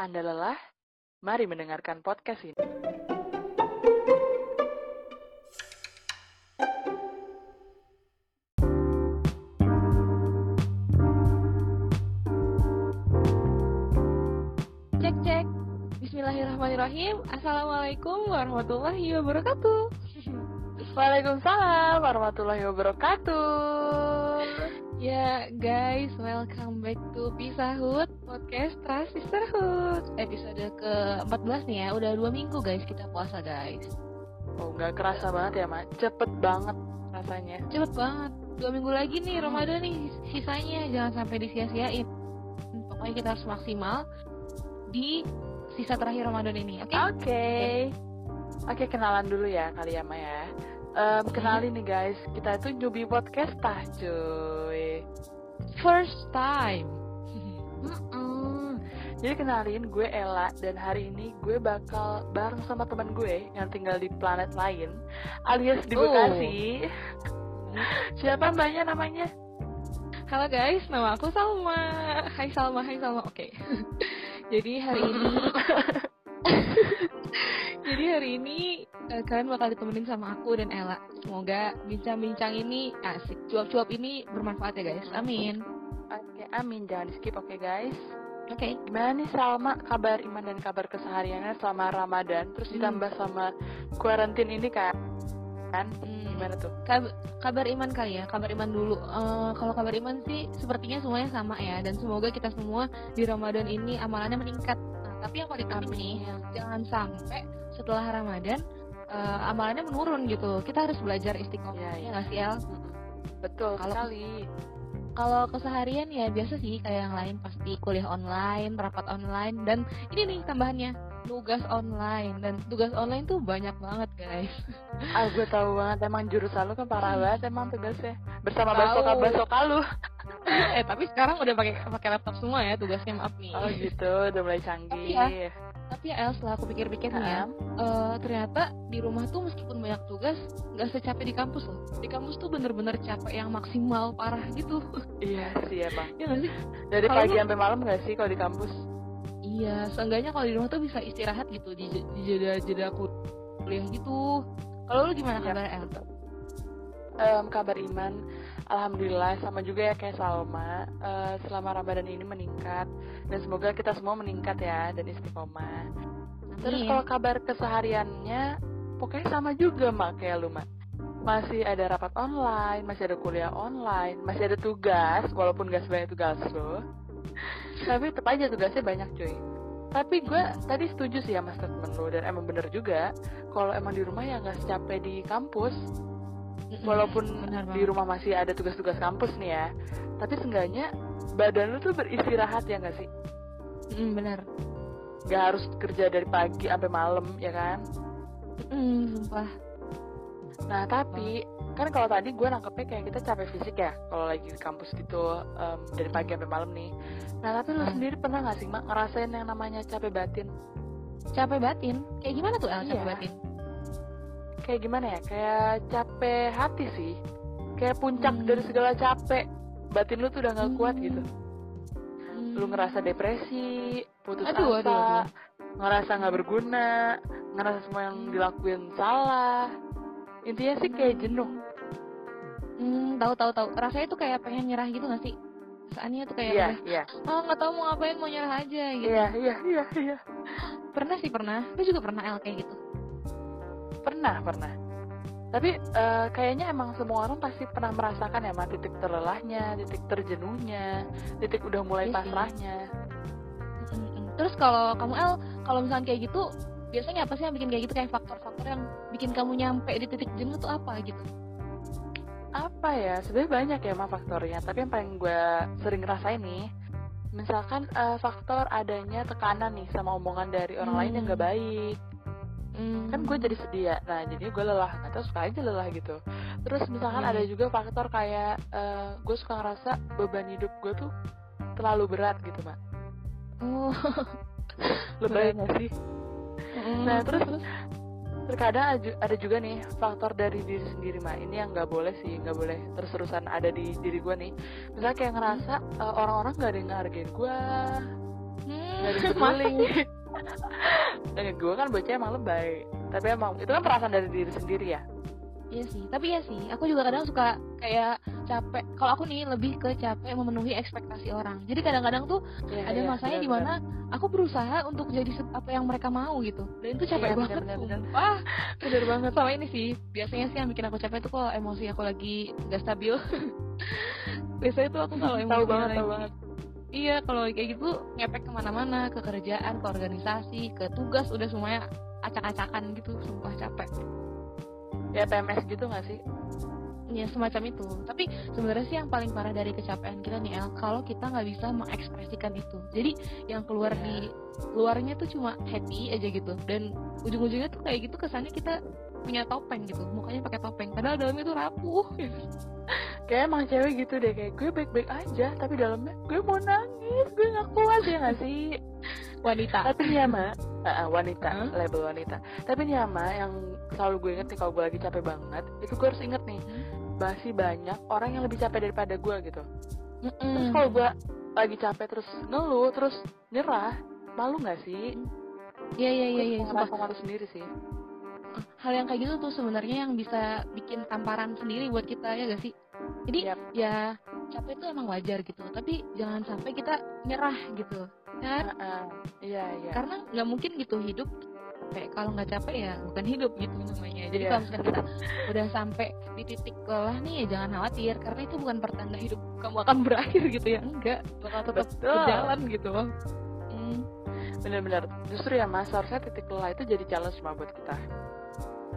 Anda lelah? Mari mendengarkan podcast ini. Cek cek. Bismillahirrahmanirrahim. Assalamualaikum warahmatullahi wabarakatuh. Waalaikumsalam warahmatullahi wabarakatuh. Ya guys, welcome back to Pisahut Podcast Trust Sisterhood Episode ke-14 nih ya, udah dua minggu guys kita puasa guys Oh, nggak kerasa banget ya, Mak. Cepet banget rasanya. Cepet banget, dua minggu lagi nih Ramadan nih sisanya, jangan sampai disia-siain Pokoknya kita harus maksimal di sisa terakhir Ramadan ini, oke? Oke. Oke, kenalan dulu ya kali ya, Ma ya. Em, kenalin nih guys, kita itu newbie podcast tah cuy. First time Mm-mm. Jadi kenalin gue Ella dan hari ini gue bakal bareng sama teman gue yang tinggal di planet lain alias di. Bekasi. Siapa mbaknya namanya? Halo guys, nama aku Salma. Hai Salma, hai Salma. Oke. Jadi hari ini Jadi hari ini eh, kalian bakal ditemenin sama aku dan Ella. Semoga bincang-bincang ini asik. Cuap-cuap ini bermanfaat ya guys. Amin. Oke, amin. Jangan di skip, oke guys. Oke. Gimana nih Salma kabar iman dan kabar kesehariannya selama Ramadan terus Hmm. ditambah sama kuarantin ini kan? Kan? Hmm, Gimana tuh? kab- kabar iman kali ya, kabar iman dulu. Eh, kalau kabar iman sih sepertinya semuanya sama ya dan semoga kita semua di Ramadan ini amalannya meningkat. Nah, tapi yang paling penting nih, jangan sampai setelah Ramadan eh, amalannya menurun gitu. Kita harus belajar istiqomah ya iya. nggak sih El? Betul Kalau- sekali. Kalau keseharian ya biasa sih kayak yang lain pasti kuliah online, rapat online dan ini nih tambahannya tugas online dan tugas online tuh banyak banget guys. Ah, gue tahu banget emang jurusan lu kan parah banget emang tugasnya. Bersama Tahu. basoka basoka lu. eh tapi sekarang udah pakai pakai laptop semua ya tugasnya maaf nih. Oh gitu, udah mulai canggih. Tapi Tapi ya El setelah aku pikir-pikir nih ya, Nah, eh, ternyata di rumah tuh meskipun banyak tugas nggak secapek di kampus loh. Di kampus tuh bener-bener capek yang maksimal parah gitu. iya sih emang. ya nggak sih? Dari Kalau pagi sampai malam gak sih kalau di kampus? Iya, seenggaknya kalau di rumah tuh bisa istirahat gitu di, di jeda-jeda kuliah gitu. Kalau lu gimana kabar El? Em, kabar iman, alhamdulillah sama juga ya kayak Salma. Eh, selama Ramadan ini meningkat dan semoga kita semua meningkat ya dan istiqomah. Terus kalau kabar kesehariannya, pokoknya sama juga mak kayak lu mak. Masih ada rapat online, masih ada kuliah online, masih ada tugas, walaupun gak sebanyak tugas lo. Tapi tetap aja tugasnya banyak cuy. Tapi gue tadi setuju sih sama statement lo dan emang bener juga. Kalau emang di rumah ya nggak secapek di kampus, walaupun benar di rumah masih ada tugas-tugas kampus nih ya. Tapi seenggaknya badan lu tuh beristirahat ya nggak sih? Mm, benar. Gak harus kerja dari pagi sampai malam ya kan? Mm, sumpah. Nah tapi kan kalau tadi gue nangkepnya kayak kita capek fisik ya kalau lagi di kampus gitu em, dari pagi sampai malam nih. Nah tapi lu Hmm. sendiri pernah gak sih mak ngerasain yang namanya capek batin? Capek batin. Kayak gimana tuh El capek Iya. batin? Kayak gimana ya? Kayak capek hati sih. Kayak puncak Hmm. dari segala capek. Batin lu tuh udah gak kuat Hmm. gitu. Hmm. Lu ngerasa depresi, putus Aduh, asa, aduh, aduh. ngerasa nggak berguna, ngerasa semua yang dilakuin salah. Intinya sih kayak jenuh. Hmm, tahu tahu tahu. Rasanya tuh kayak pengen nyerah gitu gak sih? Perasaannya tuh kayak Iya, udah, iya, oh nggak tahu mau ngapain mau nyerah aja gitu. iya, iya, iya, iya. Pernah sih pernah. Gue juga pernah El kayak gitu. Pernah, pernah. Tapi eh, kayaknya emang semua orang pasti pernah merasakan ya, Mak, titik terlelahnya, titik terjenuhnya, titik udah mulai Iya sih. pasrahnya. Mm-mm. Terus kalau kamu El, kalau misalnya kayak gitu, biasanya apa sih yang bikin kayak gitu kayak faktor-faktor yang bikin kamu nyampe di titik jenuh tuh apa gitu? Apa ya? Sebenarnya banyak ya, Mak, faktornya. Tapi yang paling gue sering rasain nih, misalkan eh, faktor adanya tekanan nih sama omongan dari orang lain yang Hmm. gak baik. Hmm. kan gue jadi sedia nah jadi gue lelah. Atau suka aja lelah gitu. Terus misalkan Iya, ada juga faktor kayak eh, gue suka ngerasa beban hidup gue tuh terlalu berat gitu mak Oh. lebay nggak sih? Mm, nah terus terkadang ada ju- ada juga nih faktor dari diri sendiri mak ini yang nggak boleh sih nggak boleh terus terusan ada di diri gue nih. Misalnya kayak ngerasa eh, orang-orang nggak ada yang gue Hmm, nggak dibully Eh, gue kan bocah emang lebay tapi emang itu kan perasaan dari diri sendiri ya Iya sih, tapi ya sih, aku juga kadang suka kayak capek. Kalau aku nih lebih ke capek memenuhi ekspektasi orang. Jadi kadang-kadang tuh Iya, ada iya, masanya di mana aku berusaha untuk jadi apa yang mereka mau gitu. Dan itu capek Iya, banget. benar-benar. Wah, bener banget sama ini sih. Biasanya sih yang bikin aku capek tuh kalau emosi aku lagi nggak stabil. Biasanya tuh aku kalau emosi tahu banget tahu banget Iya, kalau kayak gitu ngepek ke mana-mana, ke kerjaan, ke organisasi, ke tugas, udah semuanya acak-acakan gitu, sumpah capek. ya PMS gitu nggak sih ya semacam itu tapi sebenarnya sih yang paling parah dari kecapean kita nih El kalau kita nggak bisa mengekspresikan itu jadi yang keluar Iya. di luarnya tuh cuma happy aja gitu dan ujung-ujungnya tuh kayak gitu kesannya kita punya topeng gitu mukanya pakai topeng padahal dalamnya tuh rapuh. Kayak emang cewek gitu deh kayak gue baik-baik aja tapi dalamnya gue mau nangis gue nggak kuat ya nggak sih? Wanita. Tapi nih ya Ma, ah, ah, wanita Hah? label wanita. Tapi nih ya yang selalu gue inget nih kalau gue lagi capek banget itu gue harus inget nih masih banyak orang yang lebih capek daripada gue gitu. Terus kalau gue lagi capek terus ngeluh terus nyerah malu nggak sih? Iya iya iya iya sumpah. sama sendiri sih hal yang kayak gitu tuh sebenarnya yang bisa bikin tamparan sendiri buat kita ya gak sih jadi Yap. ya capek itu emang wajar gitu tapi jangan sampai kita nyerah gitu ya kan? Ah, ah. iya iya karena nggak mungkin gitu hidup kayak kalau nggak capek ya bukan hidup gitu namanya jadi Iya. kalau misalnya kita udah sampai di titik lelah nih ya jangan khawatir karena itu bukan pertanda hidup kamu akan berakhir gitu ya enggak bakal tetap Betul. berjalan gitu hmm. bener-bener justru ya mas seharusnya titik lelah itu jadi challenge mah buat kita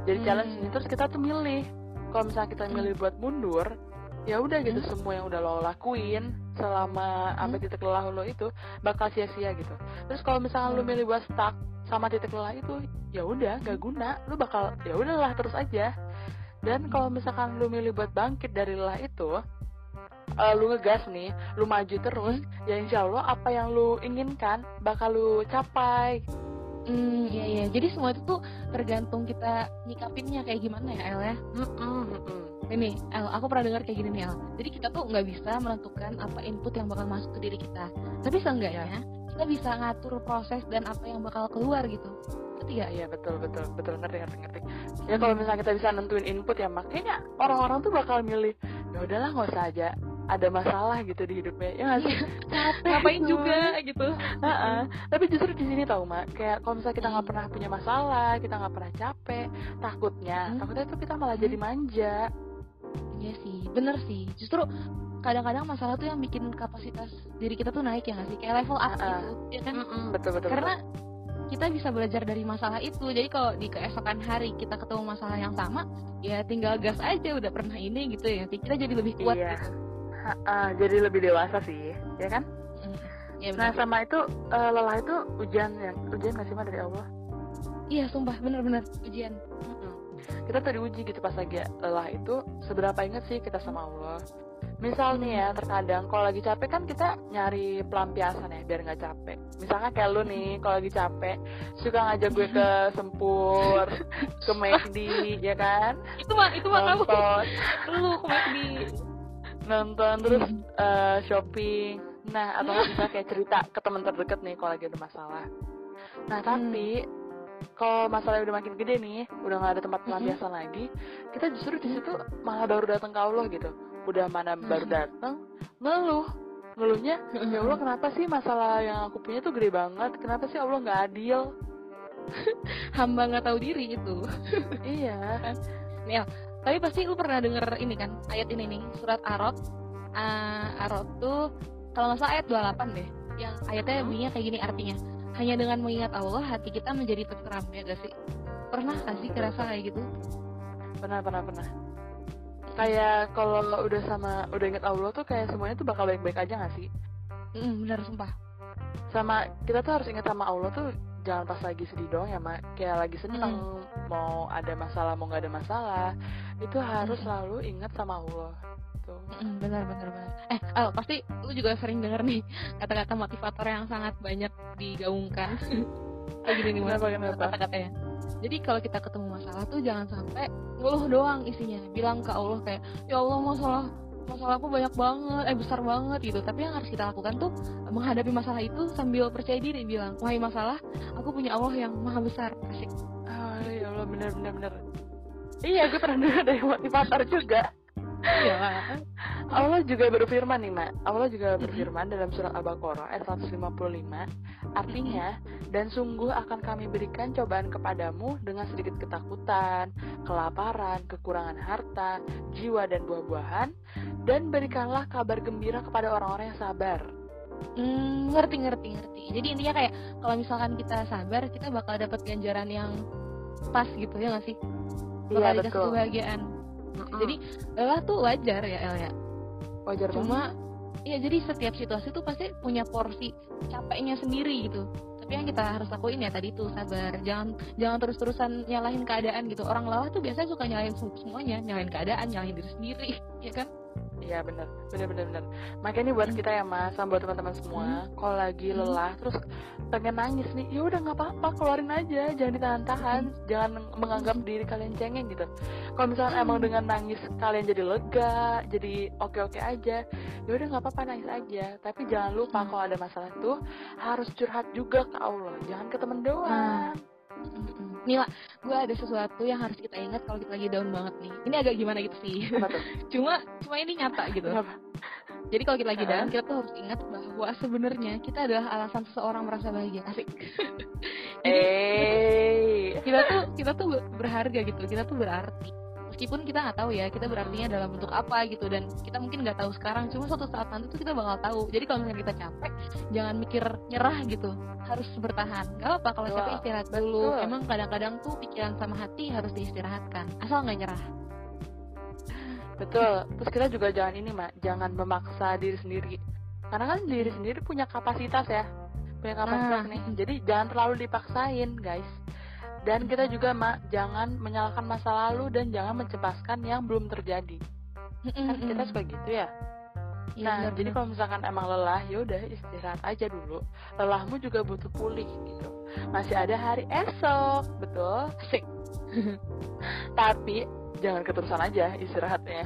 jadi Hmm. challenge ini terus kita tuh milih kalau misalnya kita Hmm. milih buat mundur ya udah gitu Hmm. semua yang udah lo lakuin selama sampai titik lelah lo itu bakal sia-sia gitu terus kalau misalnya lo Hmm. milih buat stuck sama titik lelah itu ya udah gak guna lo bakal ya udahlah terus aja dan kalau misalkan lo milih buat bangkit dari lelah itu eh, lu ngegas nih, lu maju terus, ya insya Allah apa yang lu inginkan bakal lu capai. Hmm, iya iya. Jadi semua itu tuh tergantung kita nyikapinnya kayak gimana ya El ya. Mm-mm, mm-mm. Ini El, aku pernah dengar kayak gini nih El. Jadi kita tuh nggak bisa menentukan apa input yang bakal masuk ke diri kita. Tapi seenggaknya kita bisa ngatur proses dan apa yang bakal keluar gitu. Ngerti gak? iya betul betul betul ngerti ngerti ngerti. Ya kalau misalnya kita bisa nentuin input ya makanya orang-orang tuh bakal milih ya udahlah nggak usah aja ada masalah gitu di hidupnya ya nggak sih capek Ngapain gitu. juga gitu. Heeh. tapi justru di sini tau mak kayak kalau misalnya kita nggak Hmm. pernah punya masalah kita nggak pernah capek takutnya Hmm. takutnya tuh kita malah Hmm. jadi manja Iya sih, bener sih. Justru kadang-kadang masalah tuh yang bikin kapasitas diri kita tuh naik ya nggak sih? Kayak level up Ah, ah. gitu, ya kan? Mm-mm, betul betul Karena kita bisa belajar dari masalah itu. Jadi kalau di keesokan hari kita ketemu masalah yang sama, ya tinggal gas aja. Udah pernah ini gitu ya. Kita jadi lebih kuat Iya. gitu. Jadi lebih dewasa sih ya kan? Mm. Ya, nah sama itu eh, lelah itu ujian yang ujian nggak sih dari Allah? Iya, sumpah bener-bener ujian. Mm-mm. kita tuh diuji gitu pas lagi lelah itu seberapa inget sih kita sama Allah? Misal nih ya terkadang kalau lagi capek kan kita nyari pelampiasan ya biar nggak capek. Misalnya kayak lu nih kalau lagi capek suka ngajak gue ke Sempur ke McD ya kan? Itu mah itu mah kamu. Lu kemarin di nonton terus eh, shopping. Nah atau misalnya kayak cerita ke teman terdekat nih kalau lagi ada masalah. Nah tapi kalau masalahnya udah makin gede nih udah nggak ada tempat pelampiasan lagi kita justru di situ malah baru datang ke Allah gitu. Udah mana baru datang ngeluh. Ngeluhnya ya Allah kenapa sih masalah yang aku punya tuh gede banget? Kenapa sih Allah nggak adil? Hamba nggak tahu diri itu. iya. Nih, El, tapi pasti lu pernah denger ini kan ayat ini nih surat Arot. Ah, Arot tuh kalau nggak salah ayat 28 deh. Yang ayatnya Hmm. bunyinya kayak gini artinya. Hanya dengan mengingat Allah hati kita menjadi tenteram ya gak sih? Pernah gak sih kerasa kayak gitu? pernah pernah pernah kayak kalau udah sama udah inget Allah tuh kayak semuanya tuh bakal baik-baik aja gak sih Mm, bener sumpah. sama kita tuh harus ingat sama Allah tuh jangan pas lagi sedih doang ya mak kayak lagi seneng mau ada masalah mau nggak ada masalah itu harus Mm. selalu ingat sama Allah tuh Mm, bener bener bener. Eh, Al, pasti lu juga sering denger nih kata-kata motivator yang sangat banyak digaungkan. kayak gini nih kata-katanya. Jadi kalau kita ketemu masalah tuh jangan sampai ngeluh doang isinya. Bilang ke Allah kayak, ya Allah masalah masalahku banyak banget eh besar banget gitu. Tapi yang harus kita lakukan tuh menghadapi masalah itu sambil percaya diri bilang wahai masalah aku punya Allah yang maha besar. Asik. Oh ya Allah bener bener bener iya gue pernah dengar dari motivator juga. Iya. Allah juga berfirman nih mak Allah juga berfirman dalam surat Al-Baqarah ayat 155 artinya dan sungguh akan kami berikan cobaan kepadamu dengan sedikit ketakutan kelaparan kekurangan harta jiwa dan buah-buahan dan berikanlah kabar gembira kepada orang-orang yang sabar Hmm, ngerti ngerti ngerti. Jadi intinya kayak kalau misalkan kita sabar, kita bakal dapat ganjaran yang pas gitu ya nggak sih? Bakal iya dikasih betul kebahagiaan. Mm-mm. Jadi lelah tuh wajar ya El ya. Wajar Cuma ya jadi setiap situasi tuh pasti punya porsi capeknya sendiri gitu. Tapi yang kita harus lakuin ya tadi tuh sabar. Jangan jangan terus-terusan nyalahin keadaan gitu. Orang lelah tuh biasanya suka nyalahin sem- semuanya, nyalahin keadaan, nyalahin diri sendiri, ya kan? Iya bener, bener bener bener. Makanya ini buat kita ya mas, sama buat teman-teman semua. Kalau lagi Hmm. lelah, terus pengen nangis nih, ya udah nggak apa-apa, keluarin aja, jangan ditahan-tahan, jangan menganggap diri kalian cengeng gitu. Kalau misalnya emang dengan nangis kalian jadi lega, jadi oke-oke aja, ya udah nggak apa-apa nangis aja. Tapi jangan lupa Hmm. kalau ada masalah tuh harus curhat juga ke Allah, jangan ke temen doang. Mm-mm. Nih lah, gue ada sesuatu yang harus kita ingat kalau kita lagi down banget nih. Ini agak gimana gitu sih. Cuma cuma ini nyata gitu. Jadi kalau kita lagi down, kita tuh harus ingat bahwa sebenarnya kita adalah alasan seseorang merasa bahagia. Asik. Jadi kita tuh kita tuh ber- berharga gitu. Kita tuh berarti. Meskipun kita nggak tahu ya, kita berartinya dalam bentuk apa gitu dan kita mungkin nggak tahu sekarang. Cuma suatu saat nanti tuh kita bakal tahu. Jadi kalau misalnya kita capek, jangan mikir nyerah gitu. Harus bertahan. Gak apa kalau capek istirahat dulu. betul. Emang kadang-kadang tuh pikiran sama hati harus diistirahatkan. Asal nggak nyerah. Betul. Terus kita juga jangan ini, Mak. Jangan memaksa diri sendiri. Karena kan diri sendiri punya kapasitas ya. Punya kapasitas Nah. nih. Jadi jangan terlalu dipaksain, guys. Dan kita juga, Mak, jangan menyalahkan masa lalu dan jangan mencemaskan yang belum terjadi. Kan kita suka gitu ya. Iya, nah, benar, jadi kalau misalkan emang lelah, ya udah istirahat aja dulu. Lelahmu juga butuh pulih gitu. Masih ada hari esok, betul? Asik. Tapi jangan keterusan aja istirahatnya.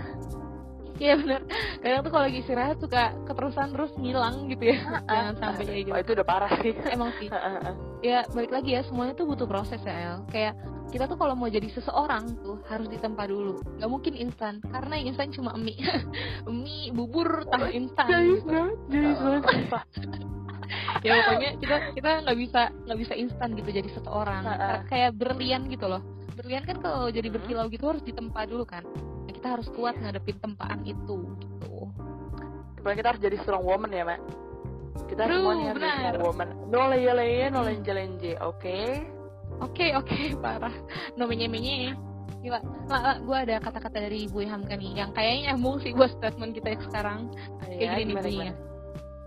Iya benar. Kadang tuh kalau lagi istirahat suka keterusan terus ngilang gitu ya. Jangan sampai kayak gitu. Wah, itu udah parah sih. Emang sih. Ya balik lagi ya semuanya tuh butuh proses ya El. Kayak kita tuh kalau mau jadi seseorang tuh harus ditempa dulu. Gak mungkin instan karena yang instan cuma mie, mie bubur tahu instan. Jayus gitu. banget, jayus banget. Ya pokoknya kita kita nggak bisa nggak bisa instan gitu jadi seseorang. Kayak berlian gitu loh. Berlian kan kalau jadi berkilau gitu harus ditempa dulu kan. Kita harus kuat ngadepin tempaan itu gitu. Pokoknya kita harus jadi strong woman ya, Mak. Kita True, semua nih harus jadi strong woman. No leye-leye, no lenje-lenje, oke? Oke oke parah. No menye menye. Gila, lah, lah gue ada kata-kata dari Bu Hamka nih yang kayaknya nyambung sih buat statement kita sekarang. Kayak Iya, gini bunyinya.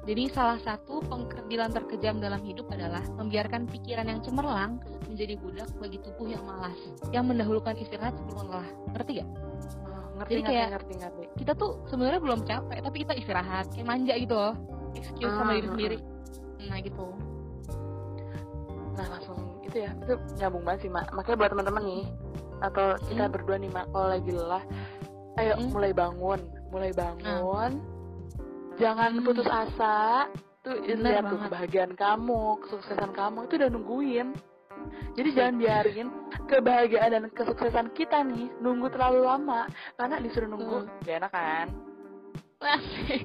Jadi salah satu pengkerdilan terkejam dalam hidup adalah membiarkan pikiran yang cemerlang menjadi budak bagi tubuh yang malas, yang mendahulukan istirahat sebelum lelah. Ngerti gak? Ngerti, Jadi ngerti, kayak- ngerti, ngerti. Kita tuh sebenarnya belum capek, tapi kita istirahat, kayak manja gitu loh. Excuse sama Ah, diri ah, sendiri. Nah gitu. Nah, langsung itu ya, itu nyambung banget sih, Mak. Makanya buat teman-teman nih, atau kita Hmm. berdua nih, Mak, kalau lagi lelah, ayo Hmm. mulai bangun, mulai bangun. Jangan Hmm. putus asa. Tuh lihat tuh kebahagiaan kamu, kesuksesan kamu itu udah nungguin. Jadi jangan biarin kebahagiaan dan kesuksesan kita nih nunggu terlalu lama karena disuruh nunggu Hmm. gak enak kan? Asik.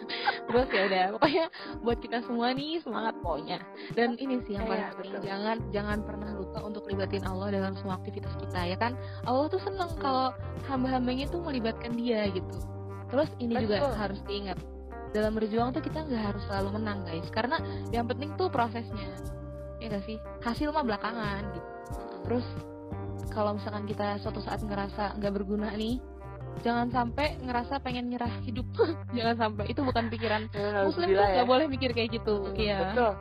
Terus ya udah, pokoknya buat kita semua nih semangat pokoknya. Dan ini sih yang paling Iya, penting, betul. jangan jangan pernah lupa untuk libatin Allah dalam semua aktivitas kita ya kan. Allah tuh seneng kalau hamba-hambanya tuh melibatkan Dia gitu. Terus ini juga Betul. harus diingat. Dalam berjuang tuh kita nggak harus selalu menang guys, karena yang penting tuh prosesnya. Ya gak sih? Hasil mah belakangan gitu. Terus kalau misalkan kita suatu saat ngerasa nggak berguna nih, jangan sampai ngerasa pengen nyerah hidup. jangan sampai itu bukan pikiran Ya, Muslim tuh Alhamdulillah ya. nggak boleh mikir kayak gitu. Hmm, Iya. Betul.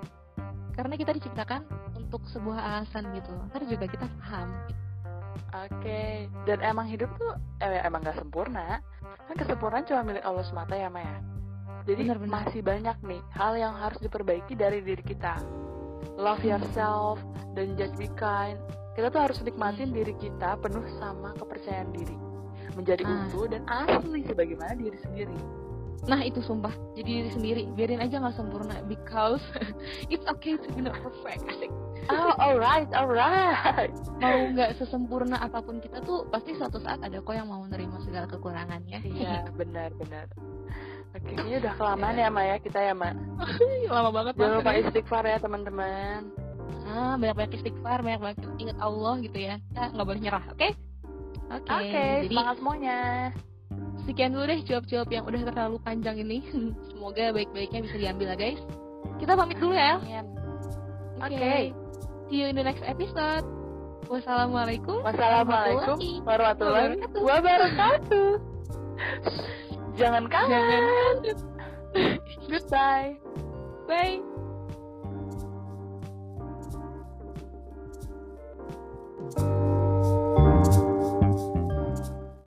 Karena kita diciptakan untuk sebuah alasan gitu. Ntar juga kita paham. Oke. Dan emang hidup tuh eh, emang gak sempurna. Kan kesempurnaan cuma milik Allah semata ya, Maya. Jadi Benar-benar. masih banyak nih hal yang harus diperbaiki dari diri kita. Love yourself dan just be kind. Kita tuh harus nikmatin diri kita penuh sama kepercayaan diri. menjadi Ah. utuh dan asli sebagaimana diri sendiri. Nah itu sumpah jadi diri sendiri biarin aja nggak sempurna because it's okay to be not perfect asik Oh, alright, alright. mau nggak sesempurna apa pun kita tuh pasti suatu saat ada kok yang mau menerima segala kekurangannya Iya, benar, benar. Oke, ini udah kelamaan ya, ya kita ya, Ma. lama banget Jangan lupa istighfar ya, teman-teman. ah banyak banyak istighfar banyak banyak ingat Allah gitu ya kita nggak boleh nyerah oke oke Oke, jadi semangat semuanya. sekian dulu deh jawab-jawab yang udah terlalu panjang ini semoga baik-baiknya bisa diambil ya guys kita pamit dulu ya. Oke. Oke. See you in the next episode. Wassalamualaikum. Wassalamualaikum warahmatullahi wabarakatuh. wabarakatuh. Jangan kangen. Jangan. Goodbye. Bye.